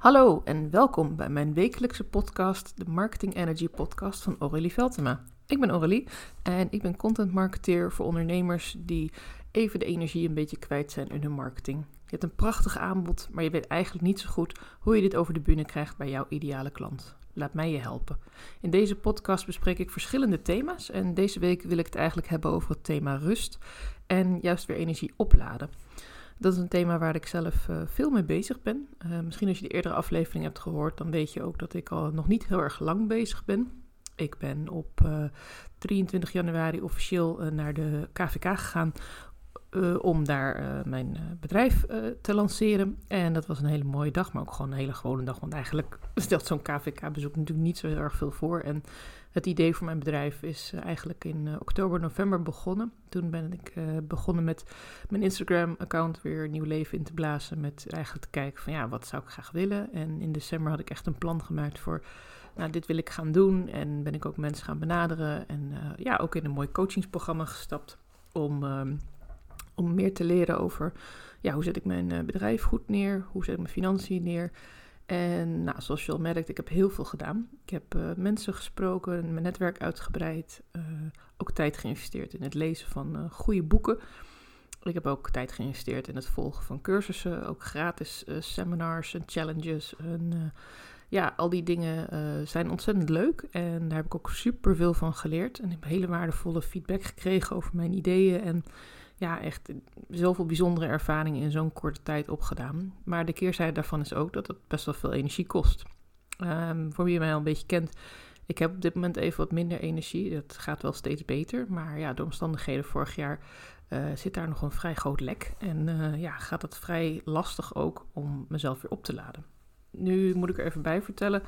Hallo en welkom bij mijn wekelijkse podcast, de Marketing Energy Podcast van Aurélie Veltema. Ik ben Aurélie en ik ben content marketeer voor ondernemers die even de energie een beetje kwijt zijn in hun marketing. Je hebt een prachtig aanbod, maar je weet eigenlijk niet zo goed hoe je dit over de bühne krijgt bij jouw ideale klant. Laat mij je helpen. In deze podcast bespreek ik verschillende thema's en deze week wil ik het eigenlijk hebben over het thema rust en juist weer energie opladen. Dat is een thema waar ik zelf uh, veel mee bezig ben. Uh, misschien als je de eerdere aflevering hebt gehoord, dan weet je ook dat ik al nog niet heel erg lang bezig ben. Ik ben op uh, 23 januari officieel naar de KVK gegaan om daar mijn bedrijf te lanceren. En dat was een hele mooie dag, maar ook gewoon een hele gewone dag. Want eigenlijk stelt zo'n KVK-bezoek natuurlijk niet zo heel erg veel voor. En het idee voor mijn bedrijf is eh, eigenlijk in uh, oktober, november begonnen. Toen ben ik uh, begonnen met mijn Instagram-account weer nieuw leven in te blazen. Met eigenlijk te kijken van ja, wat zou ik graag willen. En in december had ik echt een plan gemaakt voor, nou, dit wil ik gaan doen. En ben ik ook mensen gaan benaderen. En ja, ook in een mooi coachingsprogramma gestapt om, ehm, om meer te leren over, ja, hoe zet ik mijn bedrijf goed neer? Hoe zet ik mijn financiën neer? En nou, zoals je al merkt, ik heb heel veel gedaan. Ik heb uh, mensen gesproken, mijn netwerk uitgebreid, uh, ook tijd geïnvesteerd in het lezen van uh, goede boeken. Ik heb ook tijd geïnvesteerd in het volgen van cursussen, ook gratis seminars en challenges. En, ja, al die dingen zijn ontzettend leuk en daar heb ik ook super veel van geleerd. En ik heb hele waardevolle feedback gekregen over mijn ideeën en ja, echt zoveel bijzondere ervaringen in zo'n korte tijd opgedaan. Maar de keerzijde daarvan is ook dat het best wel veel energie kost. Um, voor wie mij al een beetje kent, ik heb op dit moment even wat minder energie. Dat gaat wel steeds beter. Maar ja, door omstandigheden vorig jaar uh, zit daar nog een vrij groot lek. En uh, ja, gaat het vrij lastig ook om mezelf weer op te laden. Nu moet ik er even bij vertellen.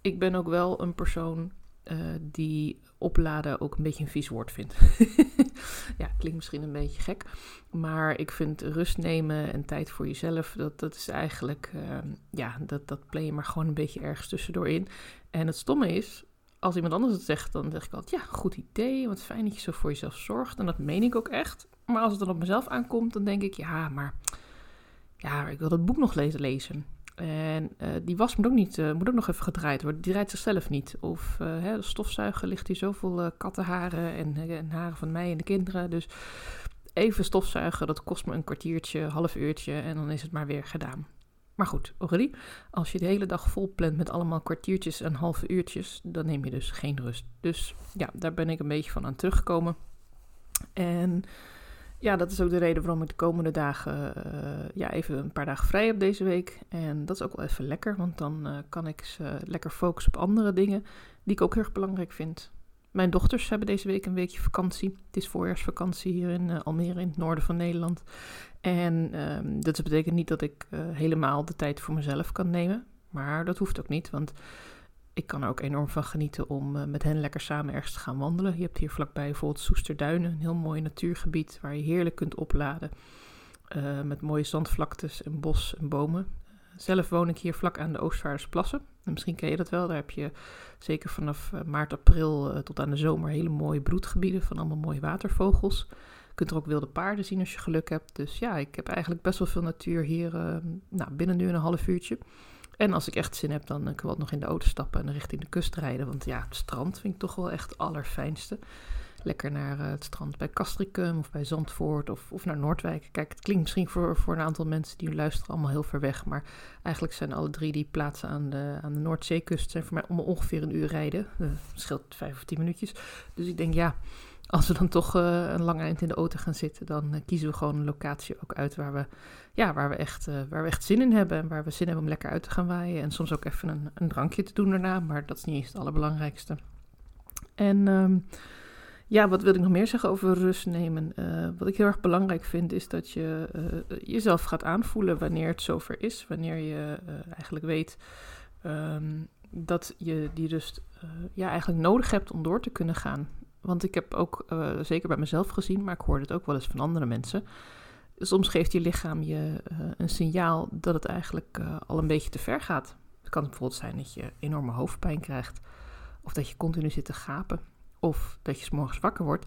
Ik ben ook wel een persoon uh, die opladen ook een beetje een vies woord vindt. ja, klinkt misschien een beetje gek. Maar ik vind rust nemen en tijd voor jezelf, dat, dat is eigenlijk, uh, ja, dat, dat play je maar gewoon een beetje ergens tussendoor in. En het stomme is, als iemand anders het zegt, dan zeg ik altijd, ja, goed idee, wat fijn dat je zo voor jezelf zorgt. En dat meen ik ook echt. Maar als het dan op mezelf aankomt, dan denk ik, ja, maar ja, ik wil dat boek nog lezen. En uh, die was moet ook, niet, uh, moet ook nog even gedraaid worden. Die draait zichzelf niet. Of uh, hè, de stofzuiger ligt hier zoveel kattenharen en, en, haren van mij en de kinderen. Dus even stofzuigen, dat kost me een kwartiertje, half uurtje en dan is het maar weer gedaan. Maar goed, Aurélie, als je de hele dag vol plant met allemaal kwartiertjes en halve uurtjes, dan neem je dus geen rust. Dus ja, daar ben ik een beetje van aan teruggekomen. En ja, dat is ook de reden waarom ik de komende dagen uh, ja, even een paar dagen vrij heb deze week. En dat is ook wel even lekker, want dan uh, kan ik uh, lekker focussen op andere dingen die ik ook heel erg belangrijk vind. Mijn dochters hebben deze week een weekje vakantie. Het is voorjaarsvakantie hier in Almere, in het noorden van Nederland. En ehm, dat betekent niet dat ik helemaal de tijd voor mezelf kan nemen. Maar dat hoeft ook niet, want ik kan er ook enorm van genieten om uh, met hen lekker samen ergens te gaan wandelen. Je hebt hier vlakbij bijvoorbeeld Soesterduinen, een heel mooi natuurgebied waar je heerlijk kunt opladen. Uh, met mooie zandvlaktes en bos en bomen. Zelf woon ik hier vlak aan de Oostvaardersplassen. En misschien ken je dat wel. Daar heb je zeker vanaf uh, maart, april tot aan de zomer hele mooie broedgebieden van allemaal mooie watervogels. Je kunt er ook wilde paarden zien als je geluk hebt. Dus ja, ik heb eigenlijk best wel veel natuur hier nou, binnen nu een half uurtje. En als ik echt zin heb, dan kan ik wel nog in de auto stappen en richting de kust rijden. Want ja, het strand vind ik toch wel echt het allerfijnste. Lekker naar uh, het strand bij Castricum of bij Zandvoort of, of naar Noordwijk. Kijk, het klinkt misschien voor, voor een aantal mensen die luisteren allemaal heel ver weg. Maar eigenlijk zijn alle drie die plaatsen aan de, aan de Noordzeekust zijn voor mij om ongeveer een uur rijden. Dat scheelt vijf of tien minuutjes. Dus ik denk, ja, als we dan toch uh, een lang eind in de auto gaan zitten, dan uh, kiezen we gewoon een locatie ook uit waar we, ja, waar, we echt, uh, waar we echt zin in hebben. En waar we zin hebben om lekker uit te gaan waaien. En soms ook even een, een drankje te doen daarna, maar dat is niet eens het allerbelangrijkste. En um, ja, wat wil ik nog meer zeggen over rust nemen? wat ik heel erg belangrijk vind, is dat je jezelf gaat aanvoelen wanneer het zover is. Wanneer je eigenlijk weet um, dat je die rust ja, eigenlijk nodig hebt om door te kunnen gaan. Want ik heb ook uh, zeker bij mezelf gezien, maar ik hoorde het ook wel eens van andere mensen. Soms geeft je lichaam je uh, een signaal dat het eigenlijk uh, al een beetje te ver gaat. Het kan bijvoorbeeld zijn dat je enorme hoofdpijn krijgt, of dat je continu zit te gapen, of dat je s morgens wakker wordt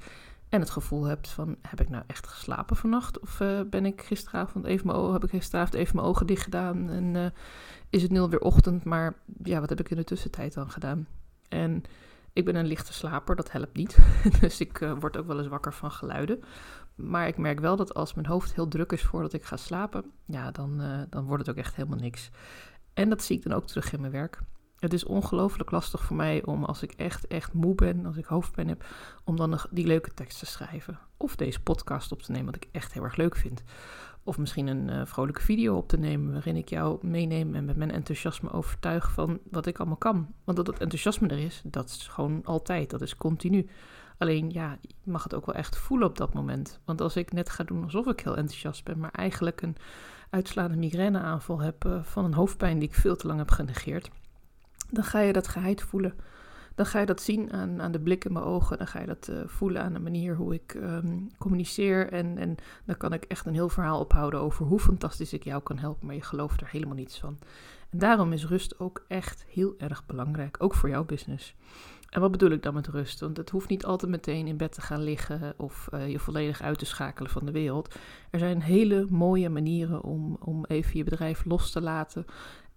En het gevoel hebt van, heb ik nou echt geslapen vannacht? Of ben ik gisteravond even mijn ogen, heb ik gisteravond even mijn ogen dicht gedaan en is het nu alweer ochtend? Maar ja, wat heb ik in de tussentijd dan gedaan? En ik ben een lichte slaper, dat helpt niet. dus ik uh, word ook wel eens wakker van geluiden. Maar ik merk wel dat als mijn hoofd heel druk is voordat ik ga slapen, ja, dan, dan wordt het ook echt helemaal niks. En dat zie ik dan ook terug in mijn werk. Het is ongelooflijk lastig voor mij om als ik echt, echt moe ben, als ik hoofdpijn heb, om dan nog die leuke tekst te schrijven. Of deze podcast op te nemen, wat ik echt heel erg leuk vind. Of misschien een uh, vrolijke video op te nemen waarin ik jou meeneem en met mijn enthousiasme overtuig van wat ik allemaal kan. Want dat het enthousiasme er is, dat is gewoon altijd, dat is continu. Alleen ja, je mag het ook wel echt voelen op dat moment. Want als ik net ga doen alsof ik heel enthousiast ben, maar eigenlijk een uitslaande migraineaanval heb uh, van een hoofdpijn die ik veel te lang heb genegeerd dan ga je dat geheid voelen. Dan ga je dat zien aan, aan de blik in mijn ogen. Dan ga je dat uh, voelen aan de manier hoe ik um, communiceer. En, en dan kan ik echt een heel verhaal ophouden over hoe fantastisch ik jou kan helpen. Maar je gelooft er helemaal niets van. En daarom is rust ook echt heel erg belangrijk. Ook voor jouw business. En wat bedoel ik dan met rust? Want het hoeft niet altijd meteen in bed te gaan liggen of uh, je volledig uit te schakelen van de wereld. Er zijn hele mooie manieren om, om even je bedrijf los te laten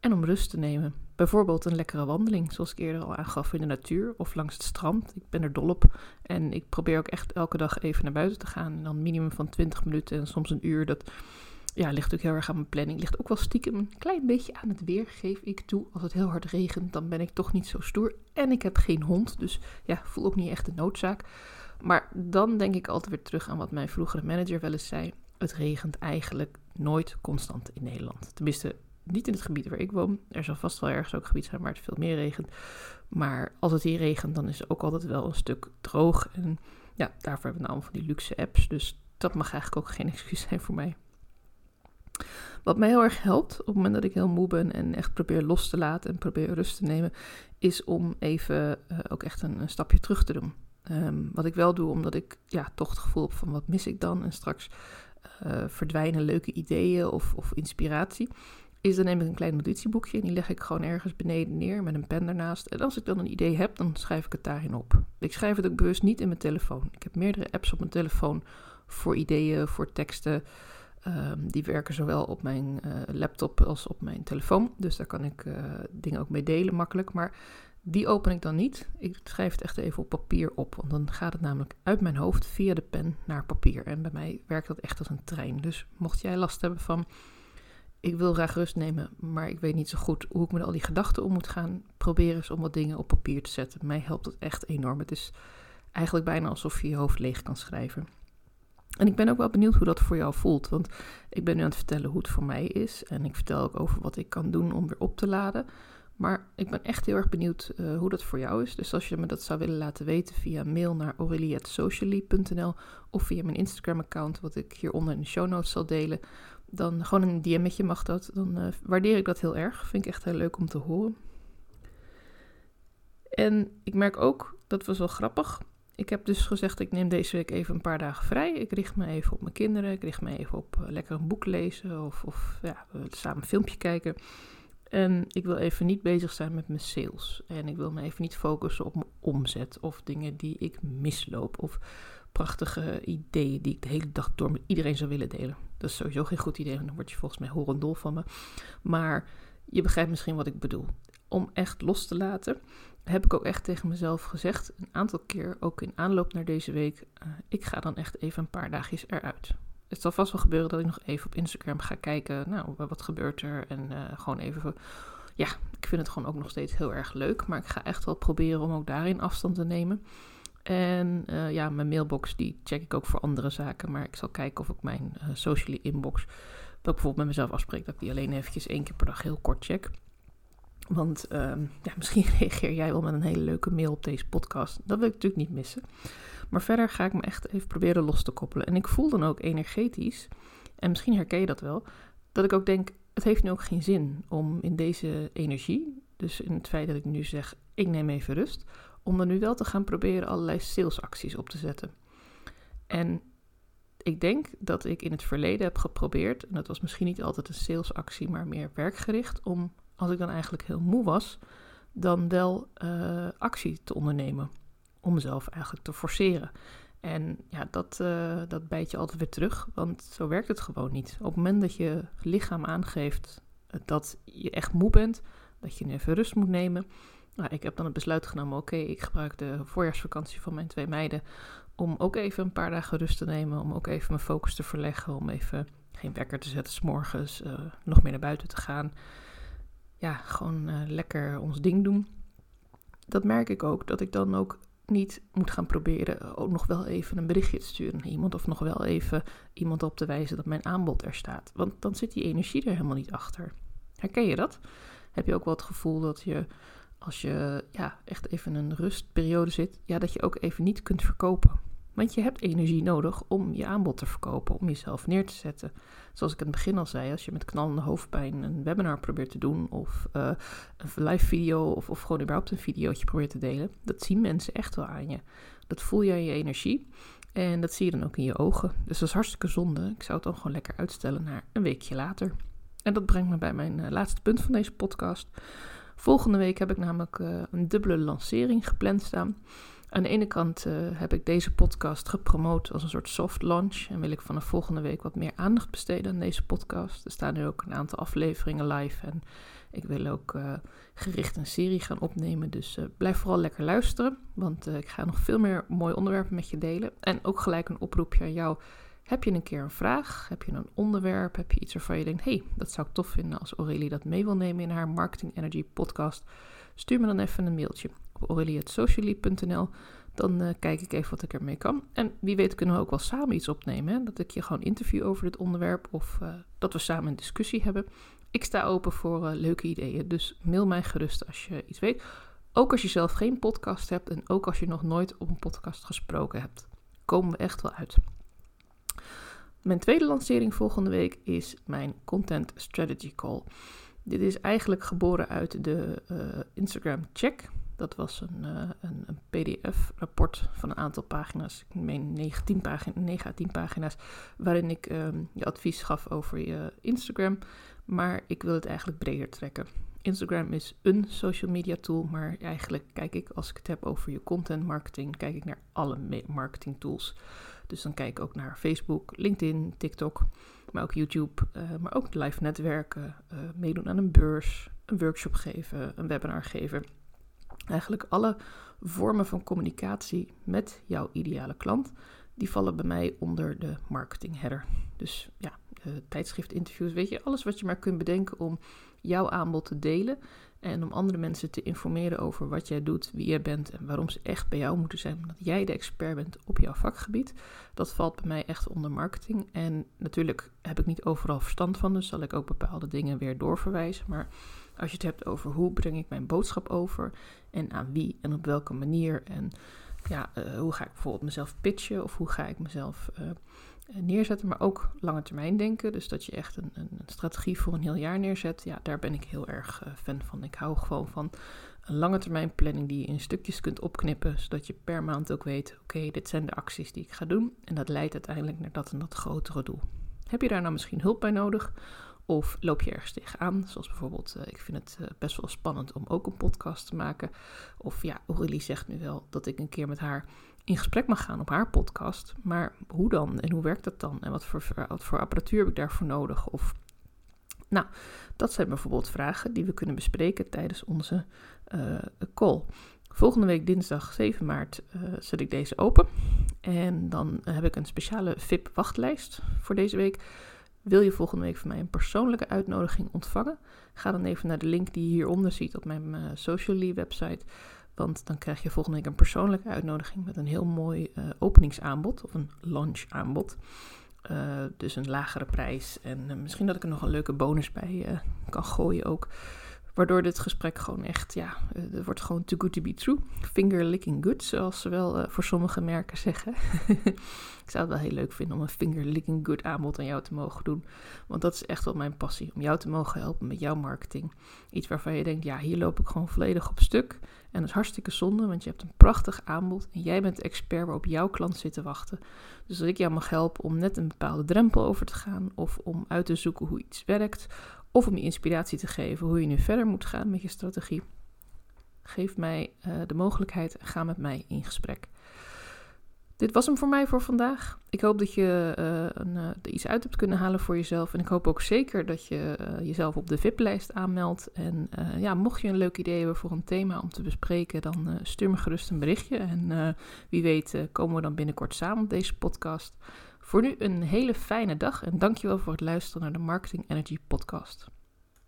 en om rust te nemen. Bijvoorbeeld een lekkere wandeling, zoals ik eerder al aangaf in de natuur of langs het strand. Ik ben er dol op en ik probeer ook echt elke dag even naar buiten te gaan. En dan minimum van 20 minuten en soms een uur. Dat ja, ligt ook heel erg aan mijn planning. Ligt ook wel stiekem een klein beetje aan het weer, geef ik toe. Als het heel hard regent, dan ben ik toch niet zo stoer. En ik heb geen hond, dus ja, voel ook niet echt de noodzaak. Maar dan denk ik altijd weer terug aan wat mijn vroegere manager wel eens zei. Het regent eigenlijk nooit constant in Nederland. Tenminste, niet in het gebied waar ik woon. Er zal vast wel ergens ook gebied zijn waar het veel meer regent. Maar als het hier regent, dan is het ook altijd wel een stuk droog. En ja, daarvoor hebben we nou van die luxe apps. Dus dat mag eigenlijk ook geen excuus zijn voor mij. Wat mij heel erg helpt op het moment dat ik heel moe ben en echt probeer los te laten en probeer rust te nemen, is om even uh, ook echt een, stapje terug te doen. Um, wat ik wel doe, omdat ik ja, toch het gevoel heb van wat mis ik dan en straks uh, verdwijnen leuke ideeën of, of inspiratie is dan neem ik een klein notitieboekje en die leg ik gewoon ergens beneden neer met een pen ernaast. En als ik dan een idee heb, dan schrijf ik het daarin op. Ik schrijf het ook bewust niet in mijn telefoon. Ik heb meerdere apps op mijn telefoon voor ideeën, voor teksten. Um, die werken zowel op mijn uh, laptop als op mijn telefoon. Dus daar kan ik uh, dingen ook mee delen makkelijk. Maar die open ik dan niet. Ik schrijf het echt even op papier op. Want dan gaat het namelijk uit mijn hoofd via de pen naar papier. En bij mij werkt dat echt als een trein. Dus mocht jij last hebben van ik wil graag rust nemen, maar ik weet niet zo goed hoe ik met al die gedachten om moet gaan. Probeer eens om wat dingen op papier te zetten. Mij helpt het echt enorm. Het is eigenlijk bijna alsof je je hoofd leeg kan schrijven. En ik ben ook wel benieuwd hoe dat voor jou voelt. Want ik ben nu aan het vertellen hoe het voor mij is. En ik vertel ook over wat ik kan doen om weer op te laden. Maar ik ben echt heel erg benieuwd uh, hoe dat voor jou is. Dus als je me dat zou willen laten weten via mail naar aurelie.socially.nl of via mijn Instagram-account, wat ik hieronder in de show notes zal delen, dan gewoon een DM'tje mag dat. Dan uh, waardeer ik dat heel erg. Vind ik echt heel leuk om te horen. En ik merk ook, dat was wel grappig. Ik heb dus gezegd, ik neem deze week even een paar dagen vrij. Ik richt me even op mijn kinderen. Ik richt me even op uh, lekker een boek lezen of, of ja, samen een filmpje kijken. En ik wil even niet bezig zijn met mijn sales. En ik wil me even niet focussen op mijn omzet of dingen die ik misloop. Of prachtige ideeën die ik de hele dag door met iedereen zou willen delen. Dat is sowieso geen goed idee, dan word je volgens mij horendol van me. Maar je begrijpt misschien wat ik bedoel. Om echt los te laten, heb ik ook echt tegen mezelf gezegd, een aantal keer, ook in aanloop naar deze week, uh, ik ga dan echt even een paar dagjes eruit. Het zal vast wel gebeuren dat ik nog even op Instagram ga kijken, nou, wat gebeurt er? En uh, gewoon even, ja, ik vind het gewoon ook nog steeds heel erg leuk, maar ik ga echt wel proberen om ook daarin afstand te nemen. En uh, ja, mijn mailbox die check ik ook voor andere zaken. Maar ik zal kijken of ik mijn uh, socially inbox, dat bijvoorbeeld met mezelf afspreek, dat ik die alleen eventjes één keer per dag heel kort check. Want uh, ja, misschien reageer jij wel met een hele leuke mail op deze podcast. Dat wil ik natuurlijk niet missen. Maar verder ga ik me echt even proberen los te koppelen. En ik voel dan ook energetisch, en misschien herken je dat wel, dat ik ook denk, het heeft nu ook geen zin om in deze energie, dus in het feit dat ik nu zeg, ik neem even rust, om dan nu wel te gaan proberen allerlei salesacties op te zetten. En ik denk dat ik in het verleden heb geprobeerd, en dat was misschien niet altijd een salesactie, maar meer werkgericht, om als ik dan eigenlijk heel moe was, dan wel uh, actie te ondernemen. Om mezelf eigenlijk te forceren. En ja, dat, uh, dat bijt je altijd weer terug, want zo werkt het gewoon niet. Op het moment dat je lichaam aangeeft dat je echt moe bent, dat je even rust moet nemen. Nou, ik heb dan het besluit genomen, oké, ik gebruik de voorjaarsvakantie van mijn twee meiden om ook even een paar dagen rust te nemen, om ook even mijn focus te verleggen, om even geen wekker te zetten, s'morgens uh, nog meer naar buiten te gaan. Ja, gewoon uh, lekker ons ding doen. Dat merk ik ook, dat ik dan ook niet moet gaan proberen ook nog wel even een berichtje te sturen naar iemand of nog wel even iemand op te wijzen dat mijn aanbod er staat. Want dan zit die energie er helemaal niet achter. Herken je dat? Heb je ook wel het gevoel dat je als je ja, echt even een rustperiode zit, ja, dat je ook even niet kunt verkopen? Want je hebt energie nodig om je aanbod te verkopen, om jezelf neer te zetten. Zoals ik in het begin al zei, als je met knallende hoofdpijn een webinar probeert te doen, of uh, een live video, of, of gewoon überhaupt een videootje probeert te delen, dat zien mensen echt wel aan je. Dat voel je aan je energie en dat zie je dan ook in je ogen. Dus dat is hartstikke zonde. Ik zou het dan gewoon lekker uitstellen naar een weekje later. En dat brengt me bij mijn uh, laatste punt van deze podcast. Volgende week heb ik namelijk uh, een dubbele lancering gepland staan. Aan de ene kant uh, heb ik deze podcast gepromoot als een soort soft launch en wil ik vanaf volgende week wat meer aandacht besteden aan deze podcast. Er staan nu ook een aantal afleveringen live en ik wil ook uh, gericht een serie gaan opnemen. Dus blijf vooral lekker luisteren, want ik ga nog veel meer mooie onderwerpen met je delen. En ook gelijk een oproepje aan jou. Heb je een keer een vraag? Heb je een onderwerp? Heb je iets waarvan je denkt: hey, dat zou ik tof vinden als Aurélie dat mee wil nemen in haar Marketing Energy podcast? Stuur me dan even een mailtje op aurelie.socially.nl. Dan uh, kijk ik even wat ik ermee kan. En wie weet kunnen we ook wel samen iets opnemen. Hè? Dat ik je gewoon interview over dit onderwerp of uh, dat we samen een discussie hebben. Ik sta open voor uh, leuke ideeën, dus mail mij gerust als je iets weet. Ook als je zelf geen podcast hebt en ook als je nog nooit op een podcast gesproken hebt. Komen we echt wel uit. Mijn tweede lancering volgende week is mijn Content Strategy Call. Dit is eigenlijk geboren uit de Instagram Check. Dat was een, uh, een, een PDF-rapport van een aantal pagina's. Ik meen 9, pagina, 9 à 10 pagina's. Waarin ik um, je advies gaf over je Instagram. Maar ik wil het eigenlijk breder trekken. Instagram is een social media tool, maar eigenlijk kijk ik, als ik het heb over je content marketing, kijk ik naar alle marketing tools. Dus dan kijk ik ook naar Facebook, LinkedIn, TikTok, maar ook YouTube, uh, maar ook live netwerken, uh, meedoen aan een beurs, een workshop geven, een webinar geven. Eigenlijk alle vormen van communicatie met jouw ideale klant, die vallen bij mij onder de marketing header. Dus ja, tijdschriftinterviews, weet je, alles wat je maar kunt bedenken om jouw aanbod te delen en om andere mensen te informeren over wat jij doet, wie jij bent en waarom ze echt bij jou moeten zijn, omdat jij de expert bent op jouw vakgebied. Dat valt bij mij echt onder marketing. En natuurlijk heb ik niet overal verstand van, dus zal ik ook bepaalde dingen weer doorverwijzen. Maar als je het hebt over hoe breng ik mijn boodschap over en aan wie en op welke manier en ja, uh, hoe ga ik bijvoorbeeld mezelf pitchen of hoe ga ik mezelf uh, neerzetten, maar ook lange termijn denken. Dus dat je echt een, een, strategie voor een heel jaar neerzet. Ja, daar ben ik heel erg fan van. Ik hou gewoon van een lange termijn planning die je in stukjes kunt opknippen, zodat je per maand ook weet: oké, dit zijn de acties die ik ga doen. En dat leidt uiteindelijk naar dat en dat grotere doel. Heb je daar nou misschien hulp bij nodig? Of loop je ergens tegenaan? Zoals bijvoorbeeld, uh, ik vind het uh, best wel spannend om ook een podcast te maken. Of ja, Aurélie zegt nu wel dat ik een keer met haar in gesprek mag gaan op haar podcast. Maar hoe dan? En hoe werkt dat dan? En wat voor, wat voor apparatuur heb ik daarvoor nodig? Of, nou, dat zijn bijvoorbeeld vragen die we kunnen bespreken tijdens onze uh, call. Volgende week dinsdag 7 maart zet ik deze open. En dan heb ik een speciale VIP-wachtlijst voor deze week. Wil je volgende week van mij een persoonlijke uitnodiging ontvangen? Ga dan even naar de link die je hieronder ziet op mijn uh, Socially website. Want dan krijg je volgende week een persoonlijke uitnodiging met een heel mooi uh, openingsaanbod of een launchaanbod. Uh, dus een lagere prijs. En misschien dat ik er nog een leuke bonus bij kan gooien ook. Waardoor dit gesprek gewoon echt, ja, het wordt gewoon too good to be true. Finger licking good, zoals ze wel uh, voor sommige merken zeggen. ik zou het wel heel leuk vinden om een finger licking good aanbod aan jou te mogen doen. Want dat is echt wel mijn passie, om jou te mogen helpen met jouw marketing. Iets waarvan je denkt, ja, hier loop ik gewoon volledig op stuk. En dat is hartstikke zonde, want je hebt een prachtig aanbod en jij bent de expert waarop jouw klant zit te wachten. Dus dat ik jou mag helpen om net een bepaalde drempel over te gaan of om uit te zoeken hoe iets werkt of om je inspiratie te geven hoe je nu verder moet gaan met je strategie. Geef mij uh, de mogelijkheid, ga met mij in gesprek. Dit was hem voor mij voor vandaag. Ik hoop dat je uh, een, uh, iets uit hebt kunnen halen voor jezelf. En ik hoop ook zeker dat je jezelf op de VIP-lijst aanmeldt. En ja, mocht je een leuk idee hebben voor een thema om te bespreken, dan stuur me gerust een berichtje. En wie weet komen we dan binnenkort samen op deze podcast. Voor nu een hele fijne dag en dankjewel voor het luisteren naar de Marketing Energy podcast.